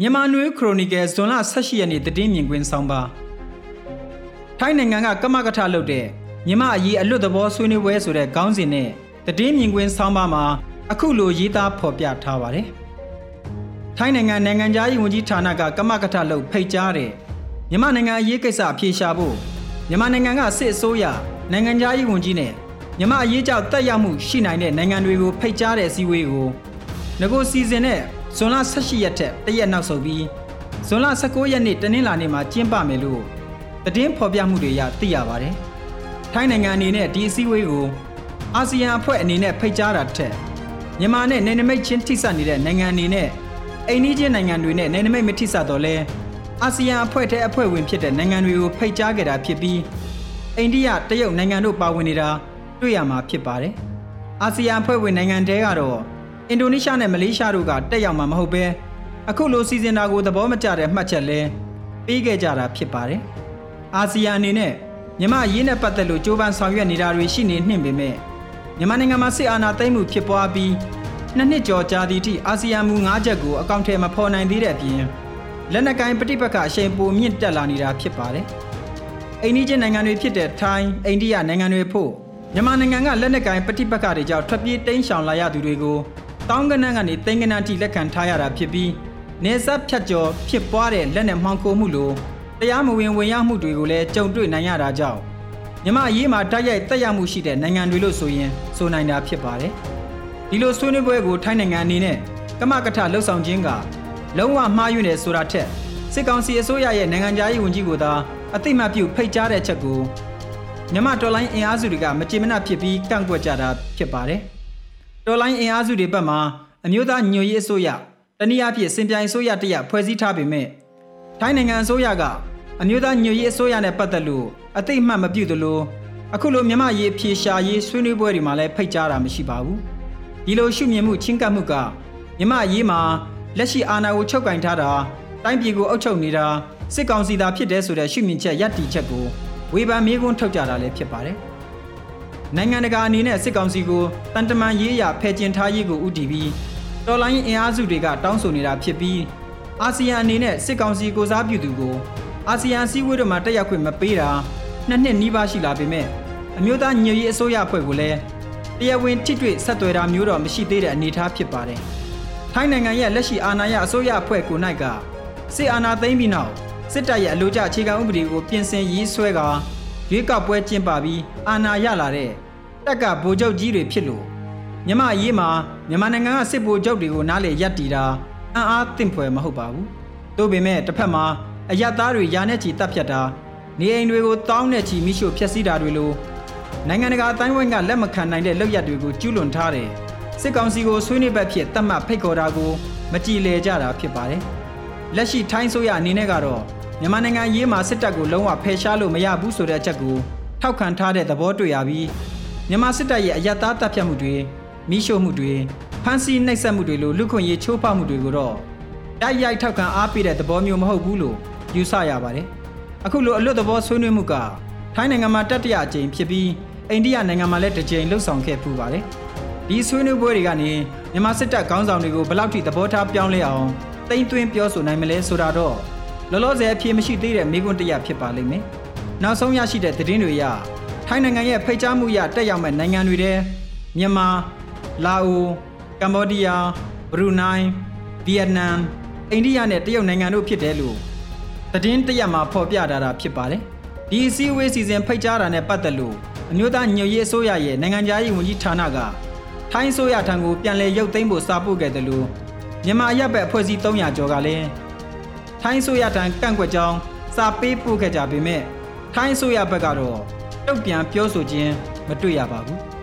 မြန်မာနွေခရိုနီကယ်ဇွန်လ18ရက်နေ့တည်င်းမြင်ကွင်းဆောင်ပါထိုင်းနိုင်ငံကကမကထလုပ်တဲ့မြန်မာအရေးအလွတ်သဘောဆွေးနွေးပွဲဆိုတဲ့ခေါင်းစဉ်နဲ့တည်င်းမြင်ကွင်းဆောင်ပါမှာအခုလိုရေးသားဖော်ပြထားပါတယ်ထိုင်းနိုင်ငံနိုင်ငံသားရေးဝန်ကြီးဌာနကကမကထလုပ်ဖိတ်ကြားတဲ့မြန်မာနိုင်ငံအရေးကိစ္စအဖြေရှာဖို့မြန်မာနိုင်ငံကစစ်အစိုးရနိုင်ငံသားရေးဝန်ကြီးနဲ့မြန်မာအရေးကြောင့်တက်ရောက်မှုရှိနိုင်တဲ့နိုင်ငံတွေကိုဖိတ်ကြားတဲ့အစည်းအဝေးကိုငကိုစီစဉ်တဲ့ ဇွန်လ18ရက်ထက်တရက်နောက်ဆုတ်ပြီးဇွန်လ19ရက်နေ့တနင်္လာနေ့မှာကျင်းပမယ်လို့သတင်းဖော်ပြမှုတွေရသိရပါတယ်။ထိုင်းနိုင်ငံအနေနဲ့ဒီအစည်းအဝေးကိုအာဆီယံအဖွဲ့အနေနဲ့ဖိတ်ကြားတာထက်မြန်မာနဲ့နယ်နိမိတ်ချင်းထိစပ်နေတဲ့နိုင်ငံအနေနဲ့အိန္ဒိချင်းနိုင်ငံတွေနဲ့နယ်နိမိတ်မထိစပ်တော့လဲအာဆီယံအဖွဲ့ထဲအဖွဲ့ဝင်ဖြစ်တဲ့နိုင်ငံတွေကိုဖိတ်ကြားခဲ့တာဖြစ်ပြီးအိန္ဒိယတရုတ်နိုင်ငံတို့ပါဝင်နေတာတွေ့ရမှာဖြစ်ပါတယ်။အာဆီယံအဖွဲ့ဝင်နိုင်ငံတွေကတော့ အင်ဒိုနီးရှားနဲ့မလေးရှားတို့ကတက်ရောက်မှာမဟုတ်ပဲအခုလိုစီစဉ်တာကိုသဘောမကျတဲ့မှတ်ချက်လဲပေးခဲ့ကြတာဖြစ်ပါတယ်။အာဆီယံအနေနဲ့မြန်မာအရေးနဲ့ပတ်သက်လို့ကြိုးပမ်းဆောင်ရွက်နေတာတွေရှိနေနှင့်ပေမဲ့မြန်မာနိုင်ငံမှာစစ်အာဏာသိမ်းမှုဖြစ်ပွားပြီးနှစ်နှစ်ကျော်ကြာသည့်အထိအာဆီယံမူ၅ချက်ကိုအကောင့်ထဲမဖော်နိုင်သေးတဲ့အပြင်လက်နက်ကိုင်းပဋိပက္ခအရှိန်ပိုမြင့်တက်လာနေတာဖြစ်ပါတယ်။အိန္ဒိချင်းနိုင်ငံတွေဖြစ်တဲ့ထိုင်းအိန္ဒိယနိုင်ငံတွေဖို့မြန်မာနိုင်ငံကလက်နက်ကိုင်းပဋိပက္ခတွေကြောင့်ထွက်ပြေးတိမ်းရှောင်လာရသူတွေကို တောင်းကနန်းကနေတိန်ကနန်းထိလက်ခံထားရတာဖြစ်ပြီးနေဆက်ဖြတ်ကျော်ဖြစ်ပွားတဲ့လက်နက်မှောင်ခိုမှုလိုတရားမဝင်ဝင်ရောက်မှုတွေကိုလည်းကြုံတွေ့နိုင်ရတာကြောင့်မြမအရေးမှာတိုက်ရိုက်တက်ရောက်မှုရှိတဲ့နိုင်ငံတွေလို့ဆိုရင်ဆိုနိုင်တာဖြစ်ပါတယ်။ဒီလိုဆွေးနွေးပွဲကိုထိုင်းနိုင်ငံအနေနဲ့ကမကထလှုပ်ဆောင်ခြင်းကလုံးဝမှားယွင်းတယ်ဆိုတာထက်စစ်ကောင်စီအစိုးရရဲ့နိုင်ငံသားရေးဝန်ကြီးကိုသာအသိမှတ်ပြုဖိတ်ကြားတဲ့ချက်ကိုမြန်မာတော်လိုင်းအင်အားစုတွေကမကြေမနပ်ဖြစ်ပြီးကန့်ကွက်ကြတာဖြစ်ပါတယ်။ တော်လိုင်းအင်အားစုတွေဘက်မှအမျိုးသားညွရေးအစိုးရတနည်းအားဖြင့်စင်ပြိုင်အစိုးရတရဖွဲ့စည်းထားပေမဲ့ထိုင်းနိုင်ငံအစိုးရကအမျိုးသားညွရေးအစိုးရနဲ့ပတ်သက်လို့အသိမှတ်မပြုသလိုအခုလိုမြမရေးဖြေရှာရေးဆွေးနွေးပွဲတွေမှာလည်းဖိတ်ကြားတာမရှိပါဘူးဒီလိုရှုမြင်မှုချင်းကပ်မှုကမြမရေးမှာလက်ရှိအာဏာကိုချုပ်ကင်ထားတာတိုင်းပြည်ကိုအုပ်ချုပ်နေတာစစ်ကောင်စီသာဖြစ်တဲ့ဆိုတဲ့ရှုမြင်ချက်ယက်တီချက်ကိုဝေဖန်မေးခွန်းထုတ်ကြတာလည်းဖြစ်ပါတယ် နိုင်ငံတကာအနေနဲ့စစ်ကောင်စီကိုတန်တမန်ရေးရာဖယ်ကျင်ထားရေးကိုဥတီပြီးတော်လိုင်းအင်အားစုတွေကတောင်းဆိုနေတာဖြစ်ပြီးအာဆီယံအနေနဲ့စစ်ကောင်စီကိုစားပြုသူကိုအာဆီယံစည်းဝေးတွေမှာတက်ရောက်ခွင့်မပေးတာနှစ်နှစ်နီးပါးရှိလာပေမဲ့အမျိုးသားညွရေးအစိုးရအဖွဲ့ကိုလည်းတရားဝင်ထိတွေ့ဆက်သွယ်တာမျိုးတော့မရှိသေးတဲ့အနေအထားဖြစ်ပါတယ်။ထိုင်းနိုင်ငံရဲ့လက်ရှိအာဏာရအစိုးရအဖွဲ့ကို၌ကစစ်အာဏာသိမ်းပြီးနောက်စစ်တပ်ရဲ့အလို့ကျအခြေခံဥပဒေကိုပြင်ဆင်ရေးဆွဲကာရွေးကောက်ပွဲကျင်းပပြီးအာဏာရလာတဲ့ တက်ကဗိုလ်ချုပ်ကြီးတွေဖြစ်လို့မြမအရေးမှာမြန်မာနိုင်ငံကစစ်ဗိုလ်ချုပ်တွေကိုနားလေရက်တီတာအံ့အားသင့်ဖွယ်မဟုတ်ပါဘူး။သို့ပေမဲ့တစ်ဖက်မှာအယက်သားတွေယာနဲ့ချီတပ်ဖြတ်တာနေအိမ်တွေကိုတောင်းနဲ့ချီမိရှို့ဖျက်ဆီးတာတွေလိုနိုင်ငံတကာအတိုင်းဝိုင်းကလက်မခံနိုင်တဲ့လုပ်ရက်တွေကိုကျူးလွန်ထားတယ်။စစ်ကောင်စီကိုဆွေးနွေးဘက်ဖြစ်တတ်မှတ်ဖိတ်ခေါ်တာကိုမကြည်လည်ကြတာဖြစ်ပါတယ်။လက်ရှိထိုင်းဆိုရအနေနဲ့ကတော့မြန်မာနိုင်ငံရေးမှာစစ်တပ်ကိုလုံးဝဖယ်ရှားလို့မရဘူးဆိုတဲ့အချက်ကိုထောက်ခံထားတဲ့သဘောတွေ့ရပြီး မြန်မာစစ်တပ်ရဲ့အယက်သားတပ်ဖြတ်မှုတွေမိရှို့မှုတွေဖမ်းဆီးနှိပ်စက်မှုတွေလိုလူခွင့်ရေးချိုးဖောက်မှုတွေကိုတော့တိုက်ရိုက်ထောက်ခံအားပေးတဲ့သဘောမျိုးမဟုတ်ဘူးလို့ယူဆရပါတယ်။အခုလိုအလွတ်သဘောဆွေးနွေးမှုကထိုင်းနိုင်ငံမှာတတိယအကြိမ်ဖြစ်ပြီးအိန္ဒိယနိုင်ငံမှာလည်းတစ်ကြိမ်လှုပ်ဆောင်ခဲ့ပူပါတယ်။ဒီဆွေးနွေးပွဲတွေကနေမြန်မာစစ်တပ်ခေါင်းဆောင်တွေကိုဘယ်လောက်ထိသဘောထားပြောင်းလဲအောင်တိမ့်သွင်းပြောဆိုနိုင်မလဲဆိုတာတော့လောလောဆယ်အဖြေမရှိသေးတဲ့မိကွန်းတရဖြစ်ပါလိမ့်မယ်။နောက်ဆုံးရရှိတဲ့သတင်းတွေအရ ထိုင်းနိုင်ငံရဲ့ဖိတ်ကြားမှုရတက်ရောက်မဲ့နိုင်ငံတွေထဲမြန်မာလာအိုကမ္ဘောဒီးယားဘရူနိုင်းဗီယက်နမ်အိန္ဒိယနဲ့တရုတ်နိုင်ငံတို့ဖြစ်တယ်လို့သတင်းတရက်မှာဖော်ပြထားတာဖြစ်ပါတယ်ဒီအစည်းအဝေးစီစဉ်ဖိတ်ကြားတာနဲ့ပတ်သက်လို့အမျိုးသားညွှန်ရေးအစိုးရရဲ့နိုင်ငံခြားရေးဝန်ကြီးဌာနကထိုင်းအစိုးရထံကိုပြန်လည်ရုပ်သိမ်းဖို့စာပို့ခဲ့တယ်လို့မြန်မာရပ်ဘက်အဖွဲ့အစည်း300ကျော်ကလည်းထိုင်းအစိုးရထံကန့်ကွက်ကြောင်းစာပေးပို့ခဲ့ကြပေမဲ့ထိုင်းအစိုးရဘက်ကတော့တု တ်ပြန်ပြောဆိုခြင်းမတွေ့ရပါဘူး